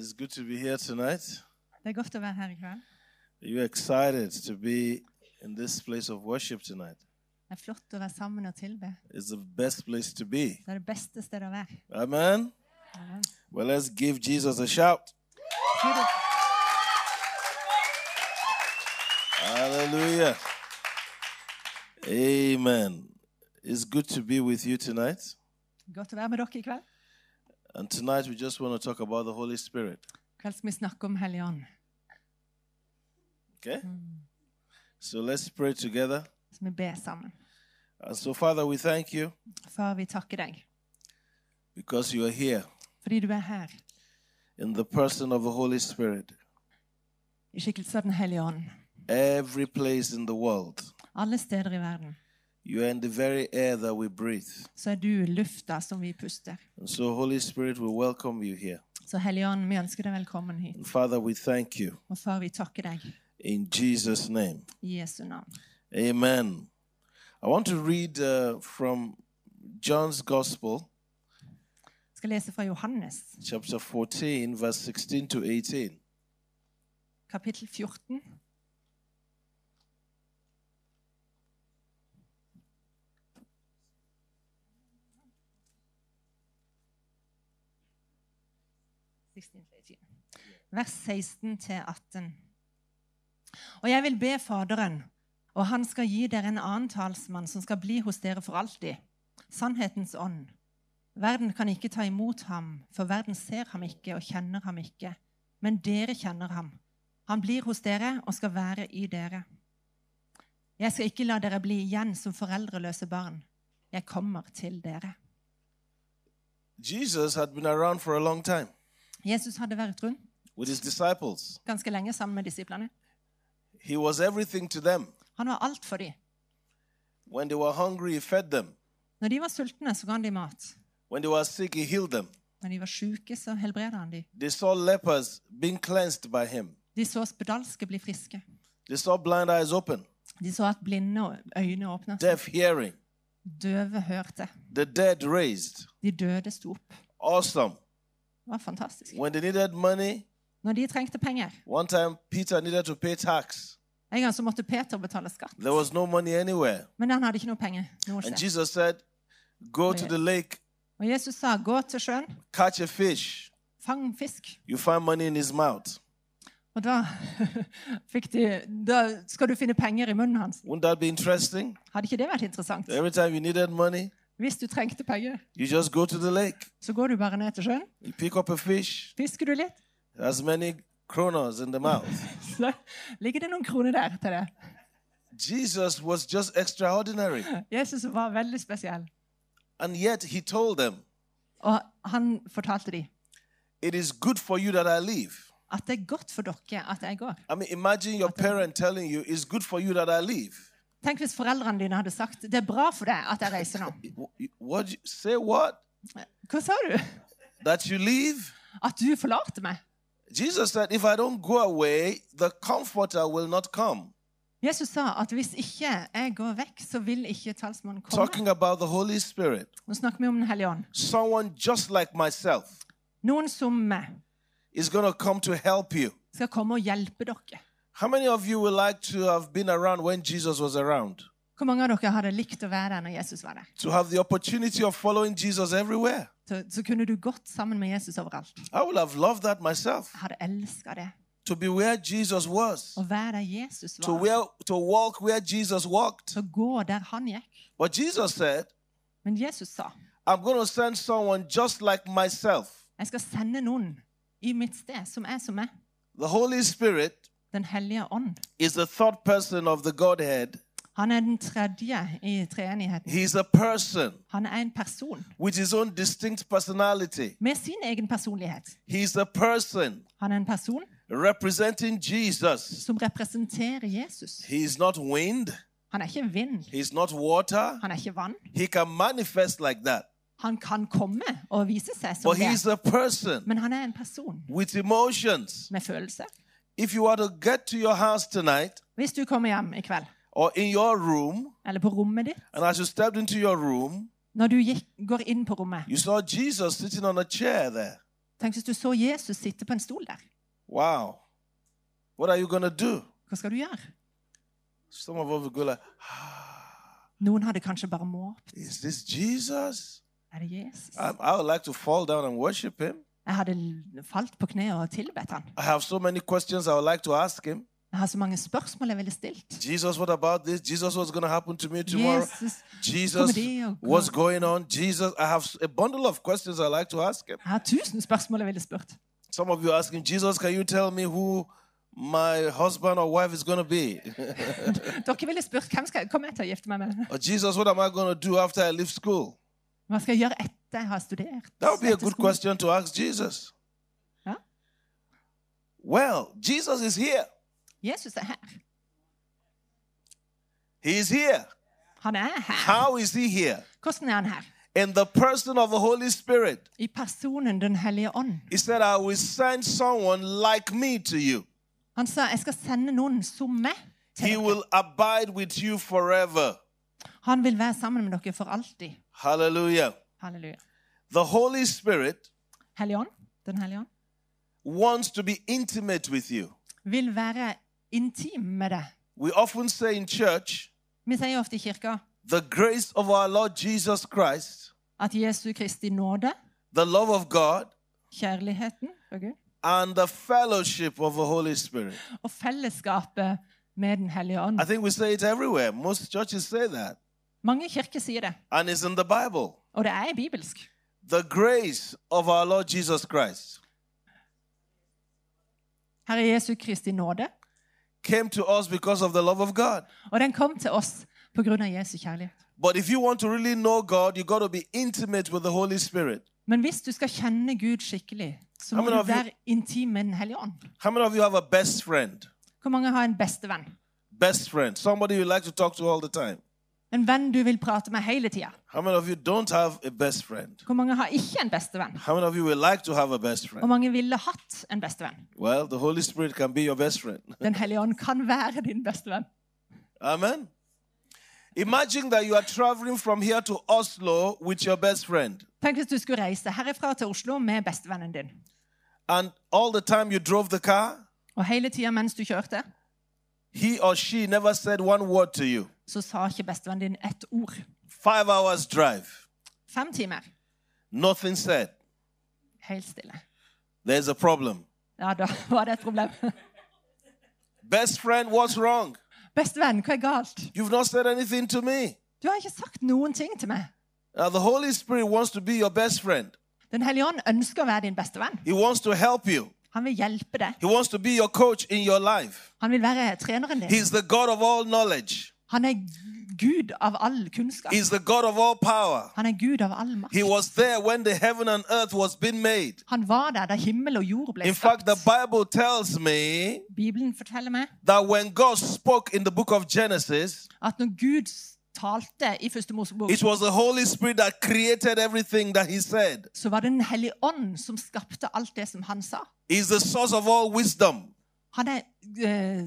God kveld. Amen. It's good to be here tonight. Det er godt å være her i kveld. Are you excited to be in this place of worship tonight? Det er flott å være sammen og tilbe. It's the best place to be. Det er det beste stedet å være. Amen. Amen. Well, let's give Jesus a shout. Hallelujah. Amen. It's good to be with you tonight. Godt å være med dere i kveld. And tonight we just want to talk about the Holy Spirit. Kveld skal vi snakke om Hellig Ånd. Okay? So let's pray together. Så vi ber sammen. And so, Father, we thank you Far, vi takker deg because you are here fordi du er her in the person of the Holy Spirit. i skikkelse av Den hellige ånd. Every place in the world, Alle steder i verden you are in the very air that we breathe. så er du lufta som vi puster. And so, Holy Spirit, we welcome you here. Så Helligånd, vi ønsker deg velkommen hit. And Father, we thank you Og far, vi takker deg in Jesus' name. i Jesu navn. Amen. I want to read uh, from John's Gospel, Jeg skal lese fra Johannes, chapter 14, verse 16 to 18. kapittel 14. Vers 16-18. Og jeg vil be Faderen, og han skal gi dere en annen talsmann som skal bli hos dere for alltid. Sannhetens ånd. Verden kan ikke ta imot ham, for verden ser ham ikke og kjenner ham ikke. Men dere kjenner ham. Han blir hos dere og skal være i dere. Jeg skal ikke la dere bli igjen som foreldreløse barn. Jeg kommer til dere. Jesus for hadde vært rundt with his disciples. ganske lenge sammen med disiplene. He was everything to them. Han var alt for dem. When they were hungry, he fed them. Når de var sultne, så ga han dem mat. When they were sick, he healed them. Når de var syke, så helbredet han dem. They saw lepers being cleansed by him. De så spedalske bli friske. They saw blind eyes open, De så at blinde øyne åpnet. deaf hearing, Døve hørte. the dead raised. De døde sto opp. Awesome. Det var fantastisk. When they needed money, Når de trengte penger one time Peter needed to pay tax. En gang så måtte Peter betale skatt. There was no money anywhere. Men han hadde ikke noe penger noe And. Jesus said, Go to the lake, Og Jesus sa, 'Gå til sjøen, catch a fish. fang fisk'. You find money in his mouth. Og da, de, da skal du finne penger i munnen hans. That be? Hadde ikke det vært interessant? Every time you needed money, Hvis du trengte penger, you just go to the lake, så går du bare ned til sjøen, you pick up a fish, fisker du litt, as many kronos in the mouth. så ligger det noen kroner der til det. Jesus was just extraordinary. Jesus var veldig spesiell. And yet he told them, Og han fortalte dem It is good for you that I leave. at det er godt for dere at jeg går. I mean, imagine your parent telling you, It's good for you that I leave. Tenk hvis foreldrene dine hadde sagt det er bra for deg at jeg reiser nå. What? Say what? Hva sa du? That you leave? At du forlater meg? Jesus said, If I don't go away, the comforter will not come. Jesus sa at hvis ikke jeg går vekk, så vil ikke talsmannen komme. Talking about the Holy Spirit. Nå snakker vi om Den hellige ånd. Someone just like myself Noen som meg is going to come to help you. skal komme og hjelpe dere. How many of you would like to have been around when Jesus was around? Hvor mange av dere hadde likt å være der når Jesus var der? To have the opportunity of following Jesus everywhere? Så, så kunne du gått sammen med Jesus overalt. I would have loved that myself. Jeg hadde elska det. To be where Jesus was, Å være der Jesus to, var. where, to walk where Jesus walked. Å gå der han gikk. But Jesus said, Men Jesus sa I'm going to send someone just like myself. jeg skal sende noen i mitt sted som er som meg. The Holy Spirit Den hellige ånd. is the third person of the Godhead. Han er den tredje i treenigheten. He's a person Han er en person with his own distinct personality. med sin egen personlighet. He's a person Han er en person representing Jesus. som representerer Jesus. He's not wind, Han er ikke vind. he's not water. Han er ikke vann. He can manifest like that. Han kan komme og vise seg som But he's det. a person Men han er en person with emotions. med følelser. If you to get to your house tonight Hvis du kommer hjem i kveld, or in your room, eller på rommet ditt, and as you stepped into your room, Når du gikk, går inn på rommet, You saw Jesus sitting on a chair there. tenk hvis du så Jesus sitte på en stol der. Wow. What are you going to do? Hva skal du gjøre? Some of us will go like, Noen hadde kanskje bare måpt. is this Jesus? Er det Jesus? I, I would like to fall down and worship him. Jeg hadde falt på kne og tilbedt han. I have so many questions I would like to ask him. Jeg har så mange spørsmål jeg er ville stilt. Jesus, what about this? Jesus, what's going to happen to me tomorrow? Jesus, Jesus, what's going on? Jesus, I have a bundle of questions I like to ask him. Jeg har tusen spørsmål jeg ville spurt. Some of you are asking, Jesus, can you tell me who my husband or wife is going to be? Dere ville spurt hvem skal kommer jeg til å gifte meg med. or Jesus, what am I going to do after I leave school? Hva skal jeg gjøre etter jeg har studert? That would be a good question to ask Jesus. Ja. Well, Jesus is here. Jesus er her. He is here. Han er her. How is he here? Hvordan er han her? In the person of the Holy Spirit. I personen Den hellige ånd. He said, I will send someone like me to you. Han sa jeg skal sende noen som meg til He dere. will abide with you forever. Han vil være sammen med dere for alltid. Hallelujah. Halleluja. The Holy Spirit Hellige ånd, Den hellige ånd, wants to be intimate with you. vil være intim med det. We often say in church, Vi sier ofte i kirka the grace of our Lord Jesus Christ, at Jesu Kristi nåde, the love of God, kjærligheten fra Gud and the fellowship of the Holy Spirit. og fellesskapet med Den hellige ånd. I think we say it everywhere. Most churches say that. Mange kirker sier det, And it's in the Bible. og det er bibelsk. The grace of our Lord Jesus Christ Herre Jesu Kristi nåde, came to us because of the love of God. og den kom til oss på grunn av Jesu kjærlighet. But if you want to really know God, you got to be intimate with the Holy Spirit. Men hvis du skal kjenne Gud skikkelig, så How må many du of you- være intim med Den hellige ånd. How many of you have a best friend? Hvor mange har en bestevenn? Best friend, somebody you like to talk to all the time. En venn du vil prate med hele tida. Hvor mange har ikke en bestevenn? Like Hvor mange ville hatt en bestevenn? Well, best. Den hellige ånd kan være din bestevenn. Amen. Imagine that you are traveling from here to Oslo with your best friend, Tenk hvis du skulle reise herifra til Oslo med bestevennen din. and all the time you drove the car, Og hele tida mens du kjørte, he or she never said one word to you. Så sa ikke bestevennen din ett ord. Five hours drive, Fem timer. nothing said. Helt stille. There's a problem. Ja, da var det et problem. Best friend, what's wrong? Bestevenn, hva er galt? You've not said anything to me. Du har ikke sagt noen ting til meg. Now, the Holy Spirit wants to be your best friend. Den hellige ånd ønsker å være din bestevenn. He wants to help you. Han vil hjelpe deg. He wants to be your coach in your life. Han vil være treneren din. He's the God of all knowledge. Han er Gud av all kunnskap. He's the God of all power. Han er Gud av all makt. He was there when the heaven and earth was being made. Han var der da himmel og jord ble In fact, the Bible tells me Bibelen forteller meg that when God spoke in the book of Genesis, at når Gud talte i første Mosebok, it was the Holy Spirit that created everything that He said. så var det Den hellige ånd som skapte alt det som han sa. He's the source of all wisdom. Han er eh,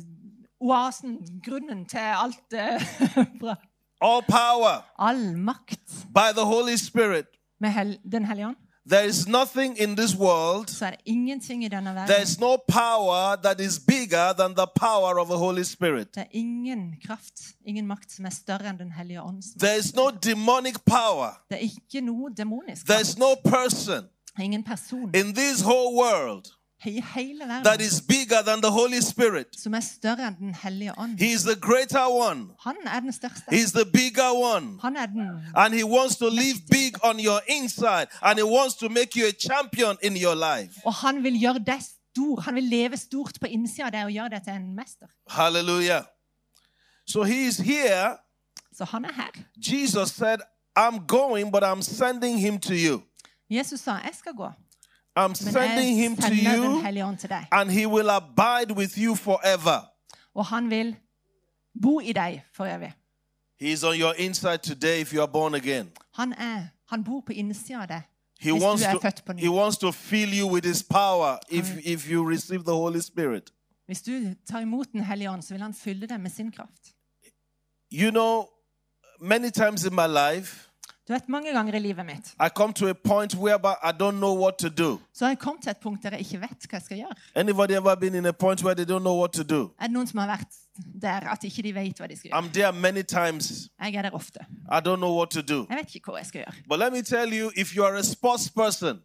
oasen, grunnen til alt bra. all power All makt. by the Holy Spirit. Med hel Den hellige ånd There is nothing in this world, så er det ingenting i denne verden. is no power that is bigger than the power of the Holy Spirit. Det er ingen kraft, ingen makt som er større enn Den hellige ånds. There is no demonic power, Det er ikke noe demonisk. is no person Ingen person in this whole world i hele that is bigger than the Holy Spirit. som er større enn Den hellige ånd. He is the greater one, Han er den største. He's the bigger one. Han er den And He wants to live big on your inside, and He wants to make you a champion in your life. Og han vil gjøre deg stor. Han vil leve stort på innsida av deg og gjøre deg til en mester. Hallelujah. So He is here. Så han er her. Jesus said, I'm going, but I'm sending Him to you. Jesus sa 'jeg skal gå', I'm sending Him to you, and He will abide with you forever. Og han vil bo i deg for evig. is on your inside today if you are born again. Han, er, han bor på innsida av deg. He Hvis wants du er to, født på ny. he wants to fill you with His power if, if you receive the Holy Spirit. Hvis du tar imot Den hellige ånd, så vil han fylle deg med sin kraft. You know, many times in my life, Du vet, Mange ganger i livet mitt I come to a point whereby I don't know what to do. så har jeg kommet til et punkt der jeg ikke vet hva jeg skal gjøre. Anybody ever been in a point where they don't know what to do? Er det noen som har vært der at ikke de vet hva de skal gjøre? I'm there many times. Jeg er der ofte. I don't know what to do. Jeg vet ikke hva jeg skal gjøre. But let me tell you if you are a sports person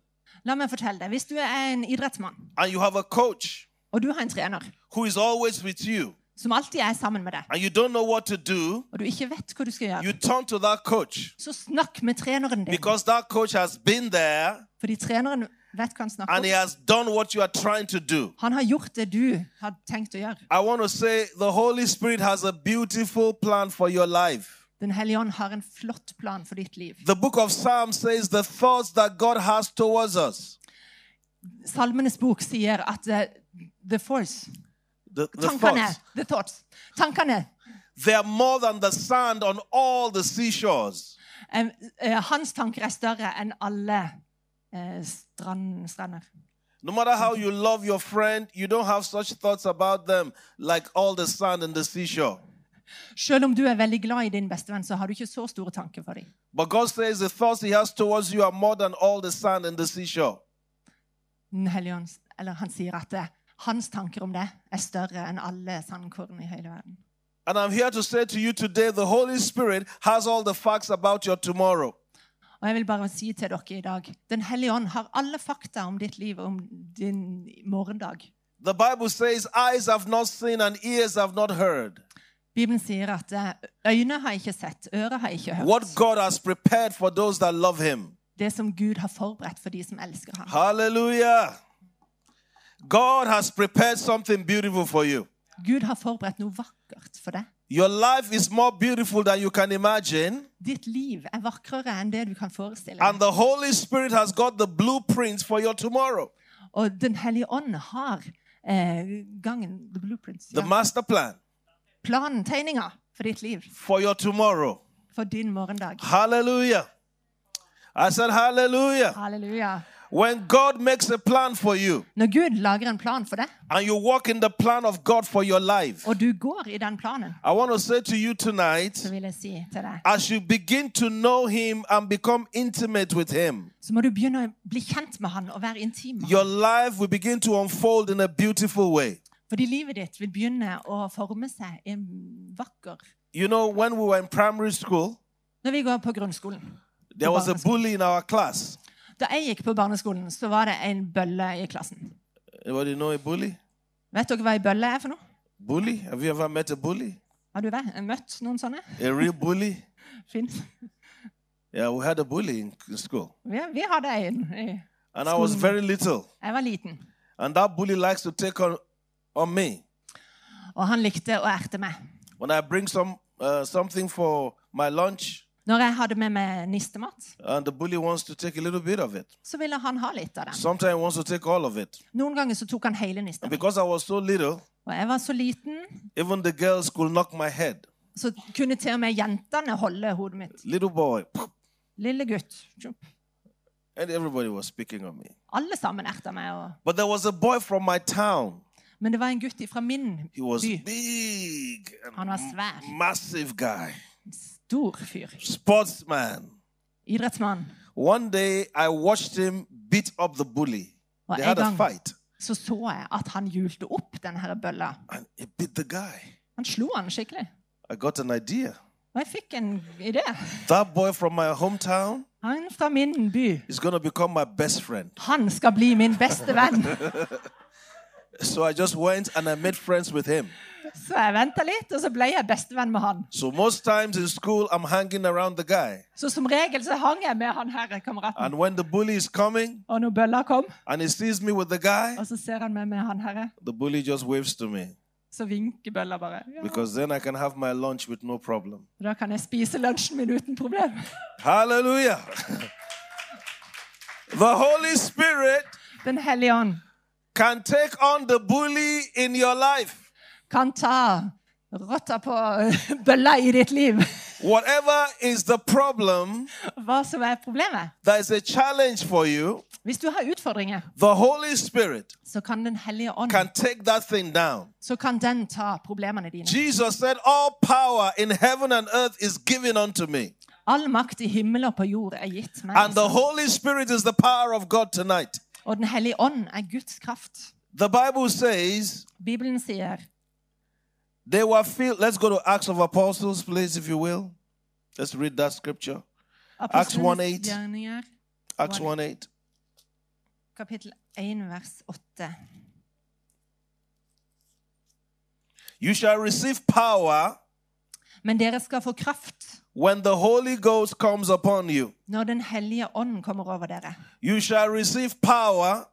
La meg fortelle deg. Hvis du er en idrettsmann, and you have a coach og du har en trener who is always with you som alltid er sammen med deg, and you don't know what to do, og du ikke vet hva du skal you gjøre, turn to that coach så snakk med treneren din. because that coach has been there Fordi treneren vet hva han snakker and he om. has done what you are trying to do. Han har gjort det du har tenkt å gjøre. I want to say the Holy Spirit has a beautiful plan for your life. Den hellige ånd har en flott plan for ditt liv. The book of Psalms says the thoughts that God has towards us. Salmenes bok sier at eh, the force The, the Tankene. thoughts. The thoughts. Tankene. They are more than the sand on all the seashores. Um, uh, hans tanker er større enn alle uh, strand, strander. No matter how you love your friend, you don't have such thoughts about them like all the sand in the seashore. Selv om du er veldig glad i din bestevenn, så har du ikke så store tanker for dem. But God says the thoughts He has towards you are more than all the sand in the seashore. Eller han sier at eh, hans tanker om det er større enn alle sandkorn i hele verden. And I'm here to say to you today the Holy Spirit has all the facts about your tomorrow. Og jeg vil bare si til dere i dag Den hellige ånd har alle fakta om ditt liv og om din morgendag. The Bible says, Eyes have not seen and ears have not heard Bibelen sier at eh, øyne har ikke sett, ører har ikke what hørt. God has prepared for those that love Him. Det som Gud har forberedt for de som elsker ham. Hallelujah. God has prepared something beautiful for you. Gud har forberedt noe vakkert for deg. Your life is more beautiful than you can imagine. Ditt liv er vakrere enn det du kan forestille And deg. the Holy Spirit has got the blueprints for your tomorrow, Og Den hellige ånd har eh, gangen, the blueprints, the ja. master plan planen, tegninga for ditt liv, for your tomorrow. for din morgendag. Hallelujah. I said, Hallelujah. Halleluja. When God makes a plan for you Når Gud lager en plan for deg, and you walk in the plan of God for your life, og du går i den planen, I want to say to you tonight så vil jeg si til deg as you begin to know Him and become intimate with Him, Så må du begynne å bli kjent med han og være intim med your han. life will begin to unfold in a beautiful way. Fordi livet ditt vil begynne å forme seg i en vakker You know, when we were in primary school, Når vi går på grunnskolen there was a bully in our class. Da jeg gikk på barneskolen, så var det en bølle i klassen. Anybody know a bully? Vet dere hva ei bølle er for noe? Bully? Have you ever met a bully? Har du vært- møtt noen sånne? A real bully? Fins. Yeah, we had a bully in school. Vi, vi hadde en. i- And I was very little. Jeg var liten, And that bully likes to take on, on me. og han likte å erte meg. When I bring some uh, something for my lunch, Når jeg hadde med meg nistemat, så ville han ha litt av den. Noen ganger så tok han hele was so little, Og jeg var så liten, så kunne til og med jentene holde hodet mitt. Boy. Lille gutt. Alle sammen erta meg. Og... Men det var en gutt fra min by. Han var svær. massive guy. Stor fyr. Sportsman. Idrettsmann. One day I watched him beat up the bully. Og They en had a gang fight. så så jeg at han hjulte opp den her bølla. And he beat the guy. Han slo han skikkelig. I got an idea. Og jeg fikk en idé. That boy from my hometown Han fra min by. is going to become my best friend. Han skal bli min beste venn. So I just went and I made friends with him. Så jeg venta litt, og så ble jeg bestevenn med han. So most times in school, I'm hanging around the guy. Så som regel så hang jeg med han her kameraten. And when the bully is coming Og når bølla kom, and he sees me with the guy, og så ser han meg med han herre, the bully just waves to me så vinker bølla bare. Ja. because then I can have my lunch with no problem. Da kan jeg spise lunsjen min uten problem. Hallelujah. the Holy Spirit Den hellige ånd can take on the bully in your life. Kan ta rotta på bølla i ditt liv. Whatever is the problem, Hva som er problemet. that is a challenge for you, Hvis du har utfordringer, the Holy Spirit så kan Den hellige ånd can take that thing down. så kan den ta problemene dine. Jesus said, All power in heaven and earth is given unto me. All makt i himmel og på jord er gitt meg. And the. Holy Spirit is the power of God tonight. Og Den hellige ånd er Guds kraft. The Bible says Bibelen sier they were filled. Let's go to Acts of Apostles, please, if you will. Let's read that scripture. Acts 1:8. Apostlenes gjerninger, Acts One. 1 8. kapittel 1, vers 8. You shall receive power Men dere skal få kraft when the Holy Ghost comes upon you. når Den hellige ånd kommer over dere. You shall receive power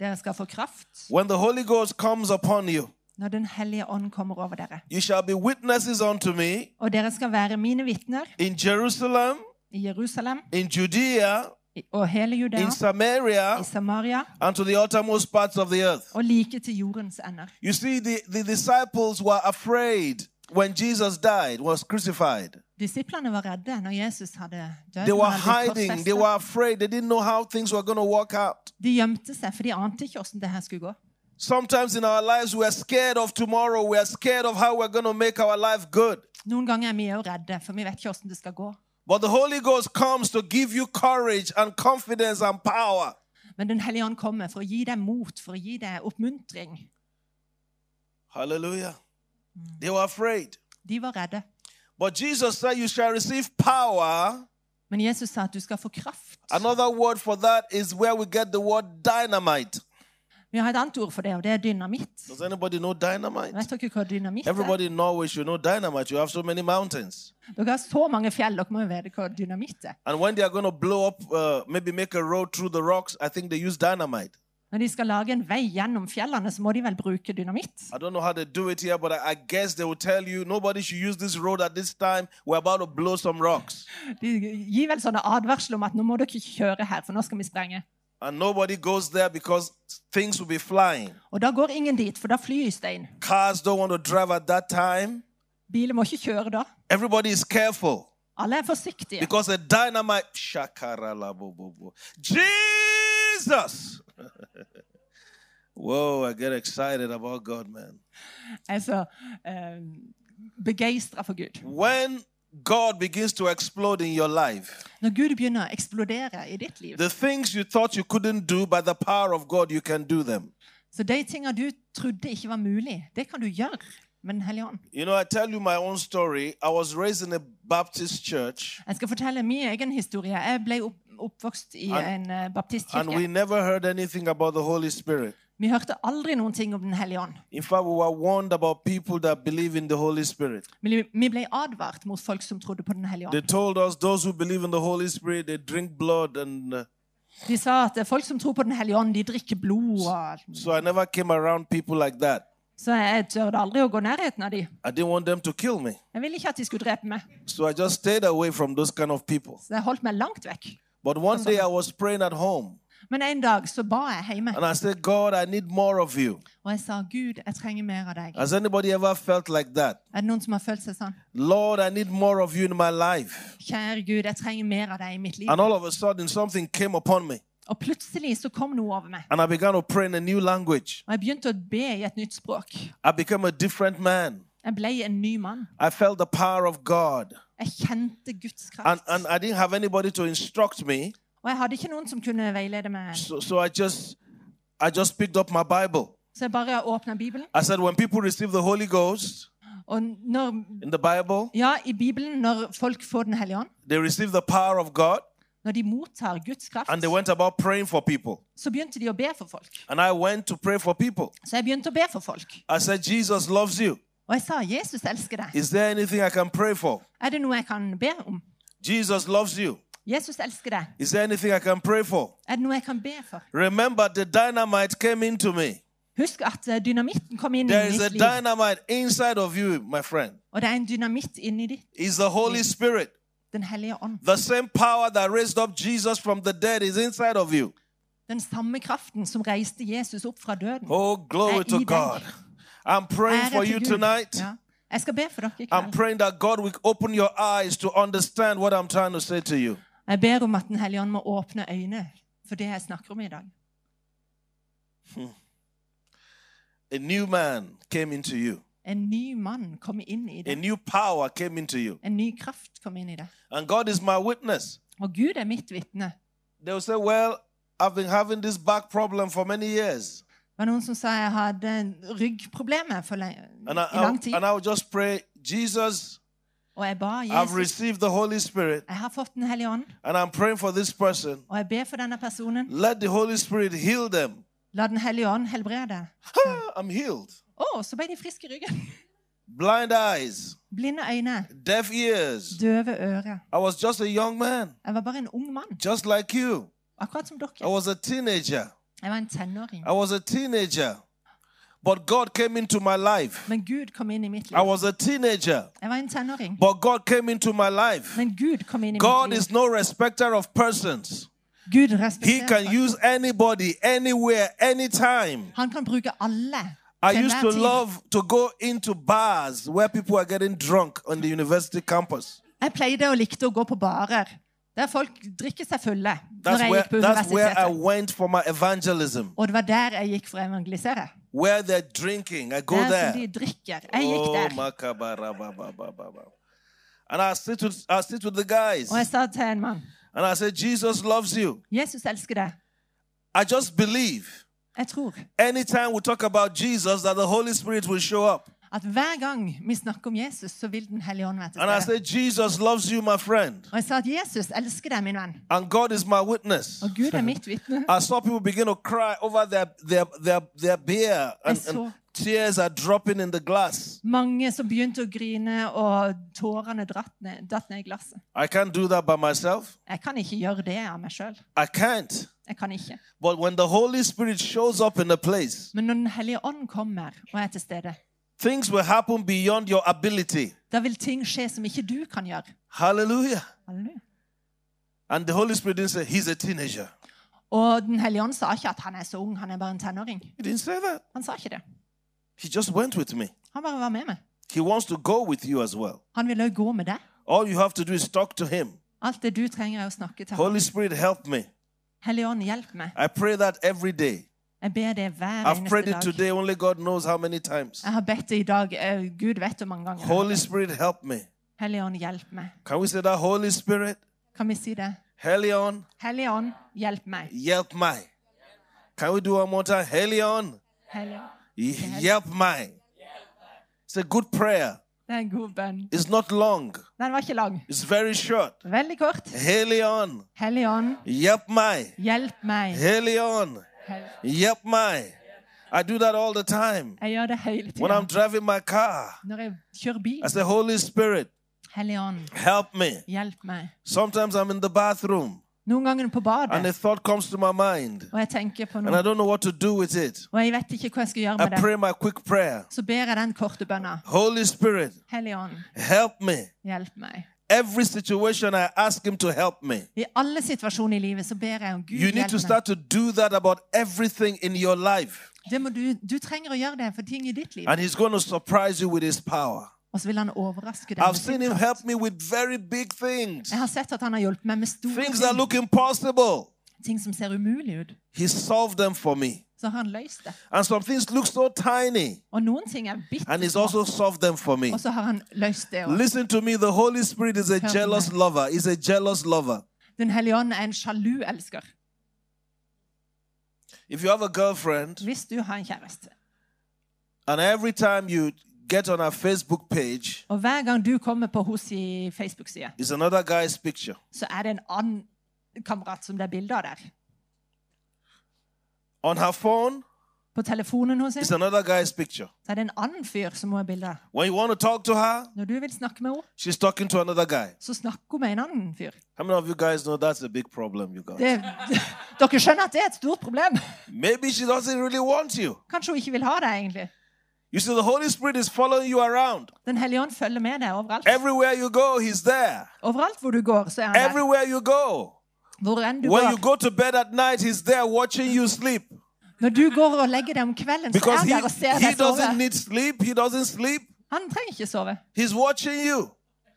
Dere skal få kraft when the Holy Ghost comes upon you. Når Den hellige ånd kommer over dere. You shall be witnesses unto me Og dere skal være mine vitner in Jerusalem, i Jerusalem in Judea, i- og hele Judea, in Samaria, i Samaria and to the uttermost parts of the earth. og like til jordens ender. You see, the, the disciples were afraid when Jesus died, was crucified. Disiplene var redde når Jesus hadde dødd. They når were han ble hiding, they korsfestet. were afraid, they didn't know how things were going to work out. De gjemte seg, for de ante ikke hvordan det her skulle gå. Sometimes in our lives, we are scared of tomorrow, we are scared of how we're going to make our life good. Noen ganger er vi redde, for vi vet ikke hvordan det skal gå. But the Holy Ghost comes to give you courage and confidence and power. Men Den hellige ånd kommer for å gi deg mot, for å gi deg oppmuntring. Hallelujah. They were afraid. De var redde. But Jesus said, You shall receive power. Men Jesus sa at du skal få kraft. Another word for that is where we get the word dynamite. Vi har et annet ord for det, og det er dynamitt. Does anybody know dynamite? Vet dere hva dynamitt er? Everybody in Norway should know dynamite. You have so many mountains. Dere har så mange fjell, dere må jo vite hva dynamitt er. And when they are going to blow up, uh, maybe make a road through the rocks, I think they use dynamite. Når de skal lage en vei gjennom fjellene, så må de vel bruke dynamitt. I don't know how they do it here, but I, I guess they will tell you nobody should use this road at this time. We're about to blow some rocks. De gir vel sånne advarsler om at nå må dere ikke kjøre her, for nå skal vi sprenge. And nobody goes there because things will be flying. Og da går ingen dit, for da flys det inn. Cars don't want to drive at that time. Biler må ikke kjøre da. Everybody is careful Alle er forsiktige. because a dynamite. Shakaralabobobo. Jesus! Whoa, I get excited about God, man. Jeg er så eh, begeistra for Gud. When God begins to explode in your life, Når Gud begynner å eksplodere i ditt liv, the things you thought you couldn't do by the power of God, you can do them. så de tingene du trodde ikke var mulig, det kan du gjøre med Den hellige ånd. You know, I tell you my own story. I was raised in a Baptist church, Jeg skal fortelle min egen historie. Jeg ble opp, oppvokst i And- en eh, and we baptistkirke. never heard anything about the Holy Spirit. Vi hørte aldri noen ting om Den hellige ånd. In fact, we were warned about people that believe in the Holy Spirit. Vi ble advart mot folk som trodde på Den hellige They ånd. told us those who believe in the Holy Spirit, they drink blood, and uh, De sa at folk som tror på Den hellige ånd, de drikker blod. Og so I never came around people like that. Så jeg turte aldri å gå nærheten av de. I didn't want them to kill me, Jeg ville ikke at de skulle drepe meg, so I just stayed away from those kind of people. så jeg holdt meg langt vekk. But one day I was praying at home, Men en dag så ba jeg hjemme, and I said, God, I need more of you. og jeg sa Gud, jeg trenger mer av deg. Has anybody ever felt like that? Er det noen som har følt seg sånn? Lord, I need more of you in my life. Kjære Gud, jeg trenger mer av deg i mitt liv. And all of a sudden, something came upon me, Og plutselig så kom noe over meg. and I began to pray in a new language. Og jeg begynte å be i et nytt språk. I became a different man. Jeg ble en ny mann. I felt the power of God. Jeg kjente Guds And, and I didn't have anybody to instruct me. Og jeg hadde ikke noen som kunne veilede meg. So, so I just I just picked up my Bible. Så jeg bare åpna Bibelen. I said, when people receive the Holy Ghost Og når, in the Bible, ja, i Bibelen, når folk får Den hellige ånd, they receive the power of God, når de mottar Guds kraft, and they went about praying for people. så begynte de å be for folk. And I went to pray for people. Så jeg begynte å be for folk. I said, Jesus loves you. Og jeg sa, 'Jesus elsker deg'. Is there anything I can pray for? Er det noe jeg kan be om? Jesus loves you. Jesus elsker deg. Is there anything I can pray for? Er det noe jeg kan be for? Remember, the dynamite came into me. Husk at eh, dynamitten kom inn i There is a mitt liv. dynamite inside of you, my friend. Og det er en dynamitt inni ditt. It's the Holy Spirit. Den hellige ånd. The same power that raised up Jesus from the dead is inside of you. Den samme kraften som reiste Jesus opp fra døden. Oh, glory Er to i. God. I'm praying for you tonight. Ja. Jeg skal be for dere i I'm kveld. praying that God will open your eyes to understand what I'm trying to say to you. Jeg ber om at Den hellige ånd må åpne øyne for det jeg snakker om i dag. A new man came into you. En ny mann kom inn i A new power came into you. En ny kraft kom inn i deg. And God is my witness. Og Gud er mitt vitne. They will say, Well, I've been having this back problem for many years. Det var noen som sa jeg hadde ryggproblemer for I, i lang tid. and I would just pray, Jesus, Og jeg ba I've received the Holy Spirit, Jeg har fått Den hellige ånd, and I'm praying for this person. og jeg ber for denne personen. Let the Holy Spirit heal them. La Den hellige ånd helbrede. I'm healed. Å, så ble de friske i ryggen. Blind eyes, Blinde øyne, deaf ears. døve ører. I was just a young man, Jeg var bare en ung mann, just like you. akkurat som I dere. was a teenager. Jeg var en tenåring. I was a teenager. But God came into my life. Men Gud kom inn i mitt I was a teenager. Jeg var en tenåring. But God came into my life. Men Gud kom inn i God mitt is no respecter of persons. Gud He respekterer can use anybody, anywhere, anytime. Han kan bruke alle. I til used to tid. love to go into bars where people are getting drunk on the university campus. Jeg pleide og likte å gå på barer der folk drikker seg fulle når That's jeg where, gikk på that's where I universitetet. went for my evangelism. Og det var der jeg gikk for å evangelisere. Where they're drinking, I go som there. de drikker. Jeg gikk Oh, makabarababababa. And I sit with I sit with the guys, Og jeg sa til en mann and I said, Jesus loves you. Jesus elsker deg. I just believe tror anytime we talk about Jesus, that the Holy Spirit will show up. At hver gang vi snakker om Jesus, så vil Den hellige ånd være til And I stede. said, Jesus loves you, my friend, Og jeg sa at Jesus elsker deg, min venn. and God is my witness. Og Gud er mitt vitne. I saw people begin to cry over their their their, their beer, and, and tears are dropping in the glass. Mange som begynte å grine, og tårene dratt ned, datt ned i glasset. I can't do that by myself. Jeg kan ikke gjøre det av meg sjøl. I can't. Jeg kan ikke. But when the Holy Spirit shows up in a place, Men når Den hellige ånd kommer og er til stede, things will happen beyond your ability. da vil ting skje som ikke du kan gjøre. Hallelujah. Halleluja. And the Holy Spirit didn't say, He's a teenager. Og Den hellige ånd sa ikke at han er så ung, han er bare en tenåring. He didn't say that. Han sa ikke det. He just went with me. Han bare var med meg. He wants to go with you as well. Han vil òg gå med deg. All you have to do is talk to Him. Alt det du trenger, er å snakke til ham. Holy Spirit, help me. Hellige ånd, hjelp meg. I pray that every day. Jeg ber det hver I've prayed eneste it dag. today, only God knows how many times. Jeg har bedt det i dag. eh, Gud vet hvor mange ganger. Holy Spirit, help me. Hellige ånd, hjelp meg. Can we say that? Holy Spirit, Kan vi si det? Helion, Hellige ånd, hjelp meg. help me. Can we do one more time? Helion, help me. It's a good prayer. Det er en god bønn. It's not long. Den var ikke lang. It's very short. Veldig kort. Helion, help me. hjelp meg. Helion, Hel- my. I do that all the time. Jeg gjør det hele When I'm driving my car, Når jeg kjører bil. I say, Holy Spirit, help me. hjelp meg. Sometimes I'm in the bathroom Noen ganger er på and a thought comes to my mind og jeg tenker på and I noe, don't know what to do with it. og jeg vet ikke hva jeg skal gjøre I med det. pray my quick prayer. Så ber jeg den korte bønna. Holy Spirit, help me. hjelp meg. Every situation I ask Him to help me. I alle situasjoner i livet så ber jeg om Gud You need to start to do that about everything in your life. Det må du, du trenger å gjøre det for ting i ditt liv. And He's going to surprise you with His power. Og så vil han overraske deg. I've seen Him help me with very big things, Jeg har sett at han har hjulpet meg med store things that look impossible. Ting som ser umulig ut. He solved them for me. Så han. And some things look so tiny, Og noen ting er bitte and He's also solved them for me. og så har han løst det også. Listen to me. The Holy Spirit is a Help jealous me. lover. He's a jealous lover. Den hellige ånd er en sjalu elsker. If you have a girlfriend, Hvis du har en kjæreste, and every time you get on her Facebook page, og hver gang du kommer på hos i Facebook-sida, is another guy's picture. så er det en annen kamerat som det er bilde av der. On her phone På telefonen hos is henne another guy's picture. så er det en annen fyr som hun har bilde av. When you want to talk to her, Når du vil snakke med henne, she's talking to another guy. så snakker hun med en annen fyr. How many of you guys know that's a big problem you got? Det, dere skjønner at det er et stort problem. Maybe she doesn't really want you. Kanskje hun ikke vil ha deg, egentlig. You see, the Holy Spirit is following you around. Den hellige ånd følger med deg overalt. Everywhere you go, He's there. Overalt hvor du går, så er han der. Everywhere you go. Hvor enn du When you go to bed at night, He's there watching you sleep. Når du går og legger deg om kvelden, så er Because han he, der og ser he deg sove. doesn't need sleep. He doesn't sleep. Han trenger ikke sove. He's watching you.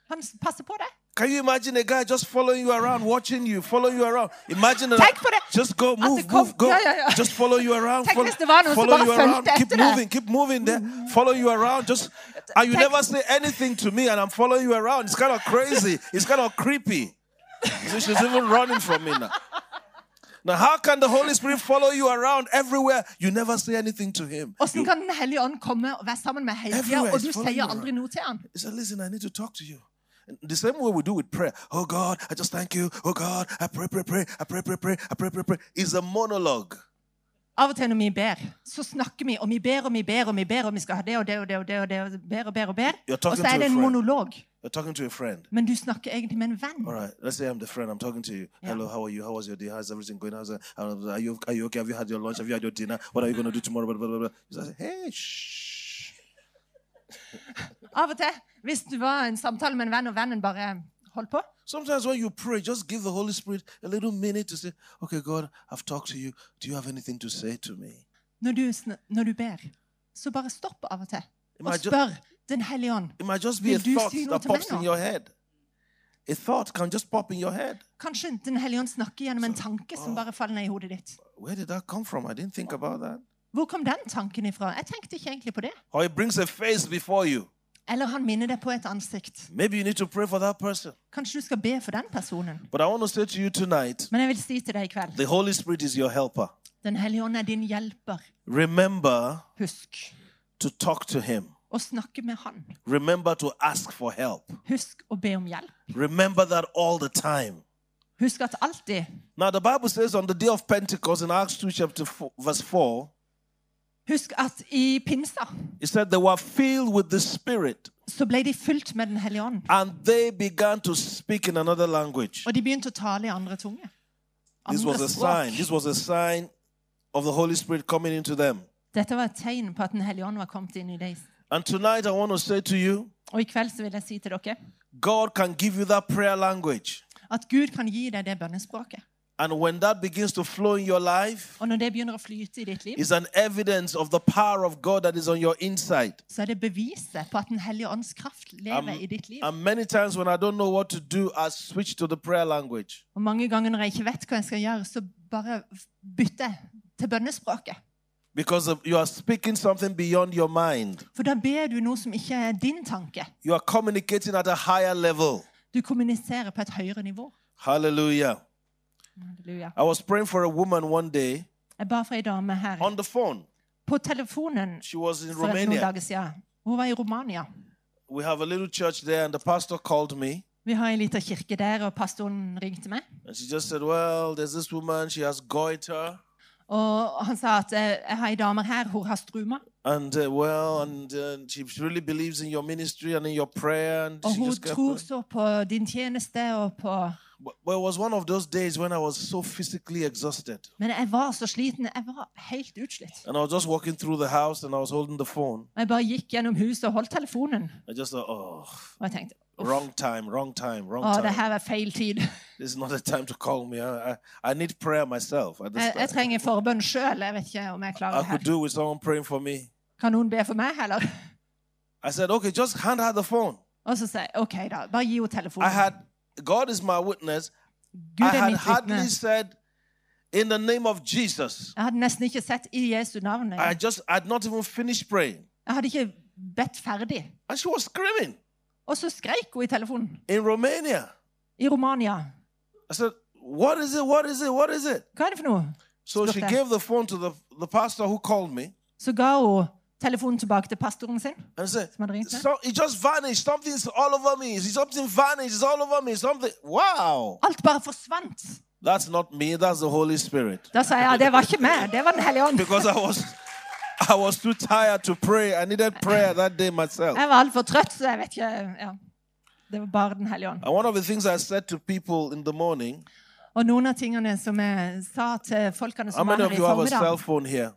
Han passer på deg. Can you imagine a guy just following you around, watching you, following you around? Imagine. Tenk på det. Just go, move, kom- move, go. Ja, ja, ja. Just follow you around. Tenk follow, hvis det var noen som follow you around. Keep moving, keep moving there. Follow you around. Just and you Tenk- never say anything to me, and I'm following you around. It's kind of crazy. It's kind of creepy. So she's even running from me now. Now, how can the Holy Spirit follow you around everywhere? You never say anything to him. Hvordan kan Den hellige ånd komme og være sammen med hele tida, og du sier you aldri noe til han? He said, Listen, I need to talk to you. The same way we do with prayer. Oh God, I just thank you. Oh God, I pray, pray, pray. I pray, pray, pray. I pray, pray, pray. It's a monologue. Av og til når vi ber, så snakker vi, og vi ber og vi ber og vi ber, og vi skal ha det og det og det og det, og det, og ber og ber og ber. Og så er det en monolog. Men du snakker egentlig med en venn. All right, let's say I'm the friend. I'm talking to you. Hello, how are you? How was your day? How's everything going? How's? Are you, are you okay? Have you had your lunch? Have you had your dinner? What are you going to do tomorrow? Blah, blah, blah. You say, hey, shh. Av og til, hvis du var i en samtale med en venn, og vennen bare holdt på, Sometimes when you pray, just give the Holy Spirit a little minute to say, okay, God, I've talked to you. Do you have anything to say to me? når du, når du ber, så bare stopp av og til. Og spør Den hellige ånd. It might just be a thought that pops in your head. A thought can just pop in your head. Kanskje Den hellige ånd snakker gjennom en tanke som bare faller ned i hodet ditt. Where did that come from? I didn't think about that. Hvor kom den tanken ifra? Jeg tenkte ikke egentlig på det. Or it brings a face before you. Eller han minner deg på et ansikt. Maybe you need to pray for that person. Kanskje du skal be for den personen. But I want to say to you tonight Men jeg vil si til deg i kveld the Holy Spirit is your helper. Den hellige ånd er din hjelper. Remember Husk to talk to Him. å snakke med han. Remember to ask for help. Husk å be om hjelp. Remember that all the time. Husk at alltid Now, the Bible says on the day of Pentecost in Acts 2, chapter 4, verse 4, Husk at i pinsa it said they were filled with the Spirit så ble de fylt med Den hellige ånd. and they began to speak in another language. Og de begynte å tale i andre tunge. This was Andre a sign. språk. This was a sign of the Holy Spirit coming into them. Dette var et tegn på at Den hellige ånd var kommet inn i dem. And tonight, I want to say to you Og i kveld så vil jeg si til dere God can give you that prayer language. at Gud kan gi deg det bønnespråket. And when that begins to flow in your life, Og når det begynner å flyte i ditt liv, an evidence of the power of God that is on your inside. så er det beviset på at Den hellige ånds kraft lever Um, i ditt liv. And many times when I don't know what to do, I switch to the prayer language. Og mange ganger når jeg ikke vet hva jeg skal gjøre, så bare bytter jeg til bønnespråket. Because you are speaking something beyond your mind. For da ber du noe som ikke er din tanke. You are communicating at a higher level. Du kommuniserer på et høyere nivå. Hallelujah. Halleluja. I was praying for a woman one day Jeg ba for ei dame her on the phone. på telefonen She was in for noen Romania. dager siden. Hun var i Romania. We have a little church there, and the pastor called me. Vi har ei lita kirke der, og pastoren ringte meg. And she just said, Well, there's this woman, she has goiter. Og han sa at eh, jeg har ei dame her, hun har struma. And uh, well, and uh, she really believes in your ministry and in your prayer. And Og she hun just kept tror så på din tjeneste og på But but it was one of those days when I was so physically exhausted. Men jeg var så sliten. Jeg var helt utslitt. And I was just walking through the house and I was holding the phone. Jeg bare gikk gjennom huset og holdt telefonen. I just thought, oh, Og jeg tenkte wrong time, wrong time, wrong det time. her er feil tid. This is not a time to call me. I, I, I need prayer myself. Jeg, jeg trenger forbønn sjøl. Jeg vet ikke om jeg I klarer det could her. do with someone praying for me. Kan noen be for meg, heller? I said, okay, just hand her the phone. Og så sier jeg OK, da. Bare gi henne I telefonen. had, God is my witness. Gud I had hardly said, in the name of Jesus. Jeg hadde nesten ikke sett i Jesu navn. I just, I'd not even finished praying. Jeg hadde ikke bedt ferdig. And she was screaming Og så skreik hun i telefonen. in Romania. I Romania. I said, what is it? What is it? What is it? Hva er det for noe? So she gave the phone to the, the pastor who called me Så ga hun telefonen tilbake til pastoren sin. said, Som hadde ringt so, it just vanished. Something's all over me. Something vanished. It's all over me. Something. Wow. Alt bare forsvant. That's not me. That's the Holy Spirit. Da sa jeg det var ikke meg, det var Den hellige ånd. Because I was, I was too tired to pray. I needed prayer that day myself. Jeg var altfor trøtt, så jeg vet ikke ja. Det var bare Den hellige ånd. And one of the things I said to people in the morning, Og noen av tingene som jeg sa til folkene som var many her of i you have a cell formiddag phone here?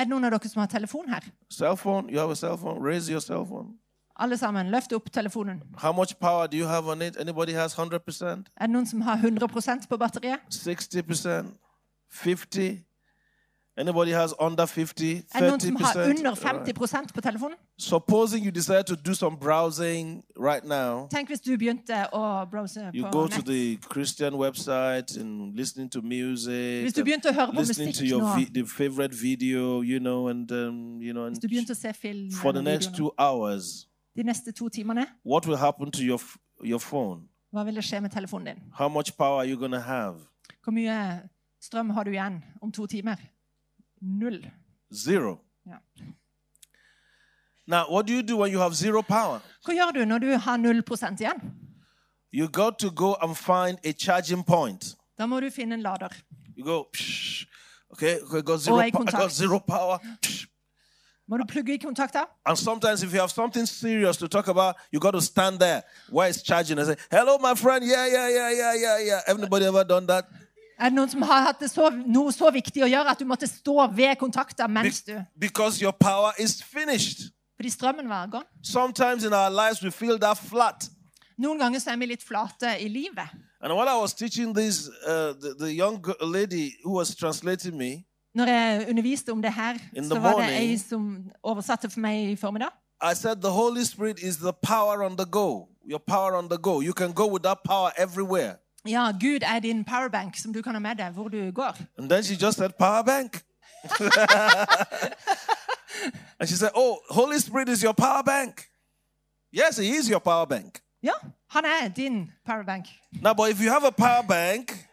Er det noen av dere som har telefon her? Cell phone? You have a cell phone? Raise your cell phone. Alle sammen, løft opp telefonen. How much power do you have on it? Anybody has 100%? Er det noen som har 100% på batteriet? 60%? 50? Anybody has under 50, Er det noen som har 30%? under Alright. 50 på telefonen? Supposing you decide to do some browsing right now, Tenk hvis du begynte å browse you på go to nett. the Christian website and listening to music, Hvis du begynte å høre på listening to musikk your vi- the favorite video, you know, and um, you know, and hvis du begynte å se film for the next two hours, de neste to timene, what will happen to your your phone? hva vil det skje med telefonen din? How much power are you going have? Hvor mye strøm har du igjen om to timer? Null. Zero. Ja. Now, what do you do when you have zero power? Hva gjør du når du har null prosent igjen? You got to go and find a charging point. Da må du finne en lader. You go, Psh, okay, I got zero, I got zero power. Psh. Må du plugge i kontakter? And sometimes, if you have something serious to talk about, you got to stand there while it's charging and say, "Hello, my friend. Yeah, yeah, yeah, yeah, yeah, yeah." Anybody ever done that? Er det noen som har hatt det så, noe så viktig å gjøre at du måtte stå ved kontakter mens du Be- because your power is finished. Fordi strømmen var gone? Sometimes in our lives, we feel that flat. Noen ganger så er vi litt flate i livet. And while I was teaching this, uh, the, the young lady who was translating me, Når jeg underviste om det her, In så var det morning- ei som oversatte for meg i formiddag. I said the Holy Spirit is the power on the go. Your power on the go. You can go with that power everywhere. Ja, Gud er din powerbank som du kan ha med deg hvor du går. And then she just said, powerbank. and she said, Oh, Holy Spirit is your powerbank. Yes, He is your powerbank. Ja, han er din powerbank. Now, but if you have a powerbank,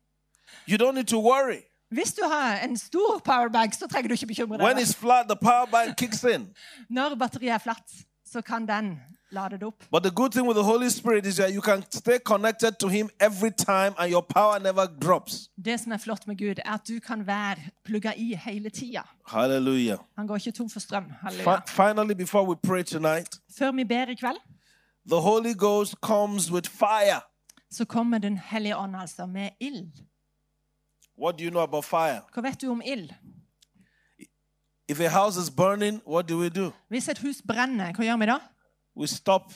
you don't need to worry. Hvis du har en stor powerbank, så trenger du ikke bekymre deg. When it's flat, the powerbank kicks in. Når batteriet er flatt, så kan den lade det opp. But the good thing with the Holy Spirit is that you can stay connected to Him every time and your power never drops. Det som er flott med Gud, er at du kan være plugga i hele tida. Hallelujah. Han går ikke tom for strøm. Fi- Halleluja. finally, before we pray tonight, Før vi ber i kveld, the Holy Ghost comes with fire. så kommer Den hellige ånd altså med ild. What do you know about fire? Hva vet du om ild? If a house is burning, what do we do? Hvis et hus brenner, hva gjør vi da? We stop.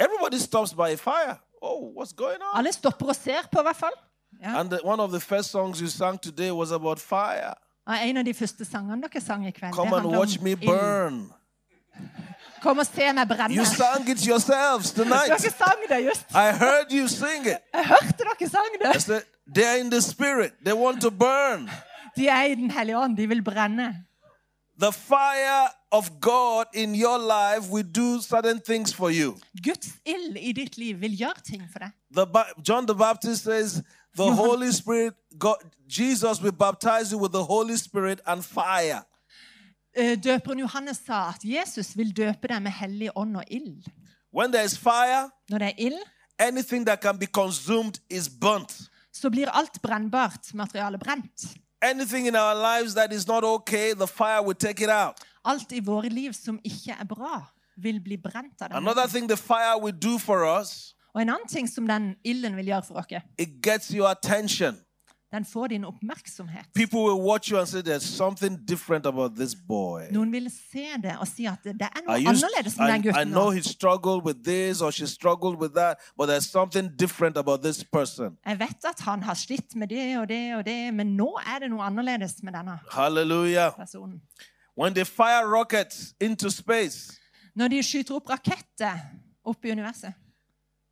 Everybody stops by a fire. Oh, what's going on? Alle stopper og ser på, i hvert fall. Ja. And the, one of the first songs you sang today was about fire. Og En av de første sangene dere sang i kveld, Come det and handler watch om me burn. Kom og se meg brenne. You sang it yourselves tonight. Dere sang det just. I heard you sing it. Jeg hørte dere sang I det. said, they're in the spirit. They want to burn. De er i Den hellige ånd. De vil brenne. The fire of God in your life will do certain things for you. Guds ild i ditt liv vil gjøre ting for deg. The, John the Baptist says, the Johan- Holy Spirit, God, Jesus will baptize you with the Holy Spirit and fire. Eh, Døperen Johannes sa at Jesus vil døpe deg med hellig ånd og ild. When there's fire, Når det er ild, anything that can be consumed is burnt. så blir alt brennbart materiale brent. Anything in our lives that is not okay, the fire will take it out. Alt i våre liv som ikke er bra, vil bli brent av den. Another thing the fire will do for us, Og en annen ting som den ilden vil gjøre for dere, it gets your attention. Den får din oppmerksomhet. People will watch you and say, There's something different about this boy. Noen vil se det og si at det er I, noe used, annerledes med den gutten. I know he struggled with this or she struggled with that, but there's something different about this person. Jeg vet at han har slitt med det og det og det, men nå er det noe annerledes med denne Hallelujah. personen. When they fire rockets into space, Når de skyter opp raketter opp i universet,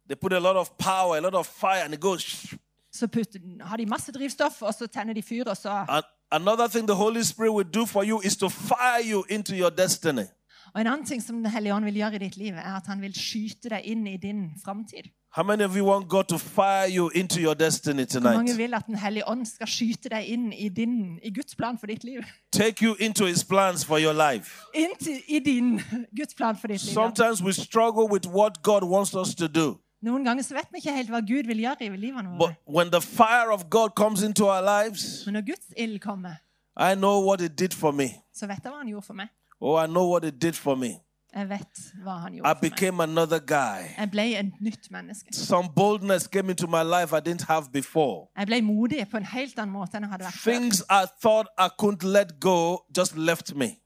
they put a lot of power, a lot of fire, and it goes. Så putter, har de masse drivstoff, og så tenner de fyr, og så And another thing the Holy Spirit will do for you is to fire you into your destiny. Og en annen ting som Den hellige ånd vil gjøre i ditt liv, er at han vil skyte deg inn i din framtid. How many of you want God to fire you into your destiny Hvor mange vil at Den hellige ånd skal skyte deg inn i, din, i Guds plan for ditt liv? Take you into His plans for your life. Inn I din Guds plan for ditt liv. Sometimes we struggle with what God wants us to do. Noen ganger så vet vi ikke helt hva Gud vil gjøre i livene våre. Men når Guds ild kommer, I så vet jeg hva han gjorde for meg. Oh, I know what it did for me. Jeg vet hva han I gjorde for meg. another guy. Jeg ble et nytt menneske. Some boldness came into my life I didn't have before. Jeg ble modig på en helt annen måte enn jeg hadde vært før. I thought I couldn't let go just left me.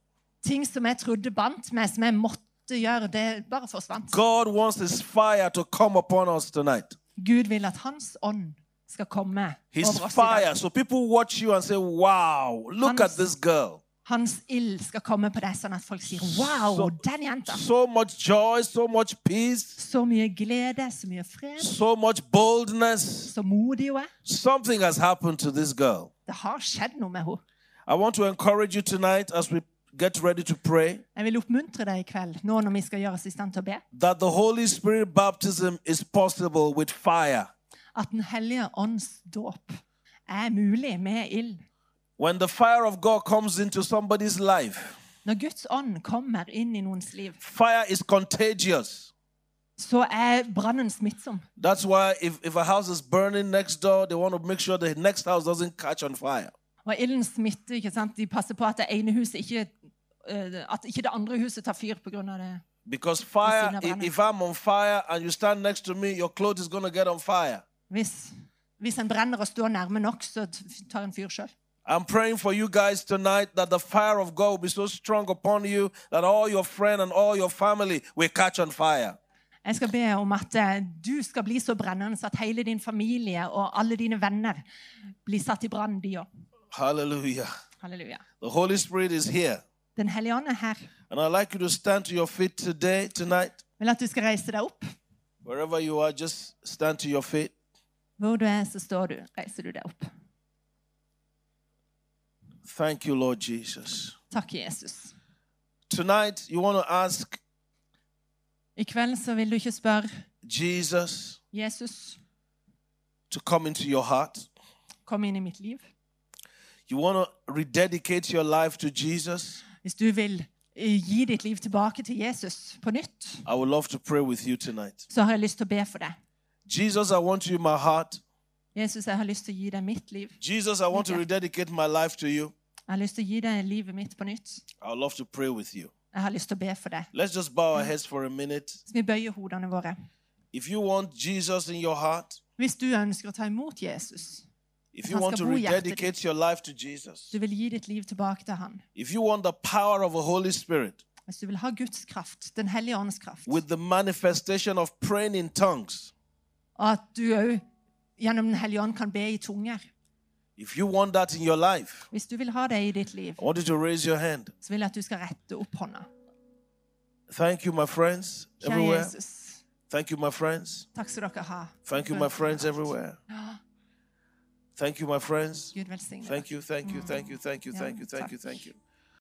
Ting som jeg trodde bandt meg, som jeg måtte gjøre, det bare forsvant. God wants His fire to come upon us tonight. Gud vil at hans ånd skal komme His over oss i dag. fire. So people watch you and say, Wow, look at this girl. Hans ild skal komme på deg, sånn at folk sier 'wow, Så- den. So much joy, so much peace, Så mye glede, så mye fred, so much boldness. så modig. Something has happened to this girl. Det har skjedd noe med henne. I want to encourage you tonight as we get ready to pray Jeg vil oppmuntre deg i kveld, nå når vi skal gjøre oss i stand til å be, that the Holy Spirit baptism is possible with fire. at Den hellige ånds dåp er mulig med ild. When the fire of God comes into somebody's life, Når Guds ånd kommer inn i noens liv, fire is contagious. så er brannen smittsom. That's why if, if a house is burning next door, they want to make sure the next house doesn't catch on fire. Og ilden smitter. ikke sant? De passer på at det ene huset ikke at ikke det andre huset tar fyr pga. det. Because fire, if I'm on fire and you stand next to me, your clothes is going to get on fire. Hvis, hvis en brenner og står nærme nok, så tar en fyr sjøl. I'm praying for you guys tonight that the fire of God will be so strong upon you that all your friends and all your family will catch on fire. Jeg skal be om at eh, du skal bli så brennende så at hele din familie og alle dine venner blir satt i brann, de òg. Hallelujah. Halleluja. The Holy Spirit is here. Den hellige ånd er her. And I'd like you to stand to your feet today, tonight. Jeg vil at du skal reise deg opp. Wherever you are, just stand to your feet. Hvor du er, så står du. Reiser du deg opp. Thank you, Lord Jesus. Takk, Jesus. Tonight, you want to ask I kveld så vil du ikke spørre Jesus Jesus, to come into your heart. kom inn i mitt liv. You want to rededicate your life to Jesus. Hvis du vil eh, gi ditt liv tilbake til Jesus på nytt, I would love to pray with you tonight. så har jeg lyst til å be for deg. Jesus, I want you in my heart. Jesus, jeg har lyst til å gi deg mitt liv. Jesus, I want to rededicate my life to you. Jeg har lyst til å gi deg livet mitt på nytt. I would love to pray with you. Jeg har lyst til å be for deg. Let's just bow our heads for a minute. Så vi bøyer hodene våre. If you want Jesus in your heart, Hvis du ønsker å ta imot Jesus, if you want to bo i hjertet rededicate your life to Jesus, du vil gi ditt liv tilbake til Han. if you want the power of the Holy Spirit Hvis du vil ha Guds kraft, Den hellige ånds kraft, with the manifestation of praying in tongues, og at du òg gjennom Den hellige ånd kan be i tunger if you want that in your life, Hvis du vil ha det i ditt liv, I want you to raise your hand. så vil jeg at du skal rette opp hånda. Thank you, my friends everywhere. Jesus, Thank you, my friends. takk skal dere ha. Thank you, my friends everywhere. Thank you, my friends. Gud Thank you, thank you, thank you, thank you, thank you, thank you, thank you.